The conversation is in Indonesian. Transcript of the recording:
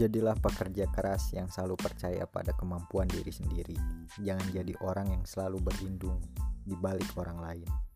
Jadilah pekerja keras yang selalu percaya pada kemampuan diri sendiri. Jangan jadi orang yang selalu berlindung di balik orang lain.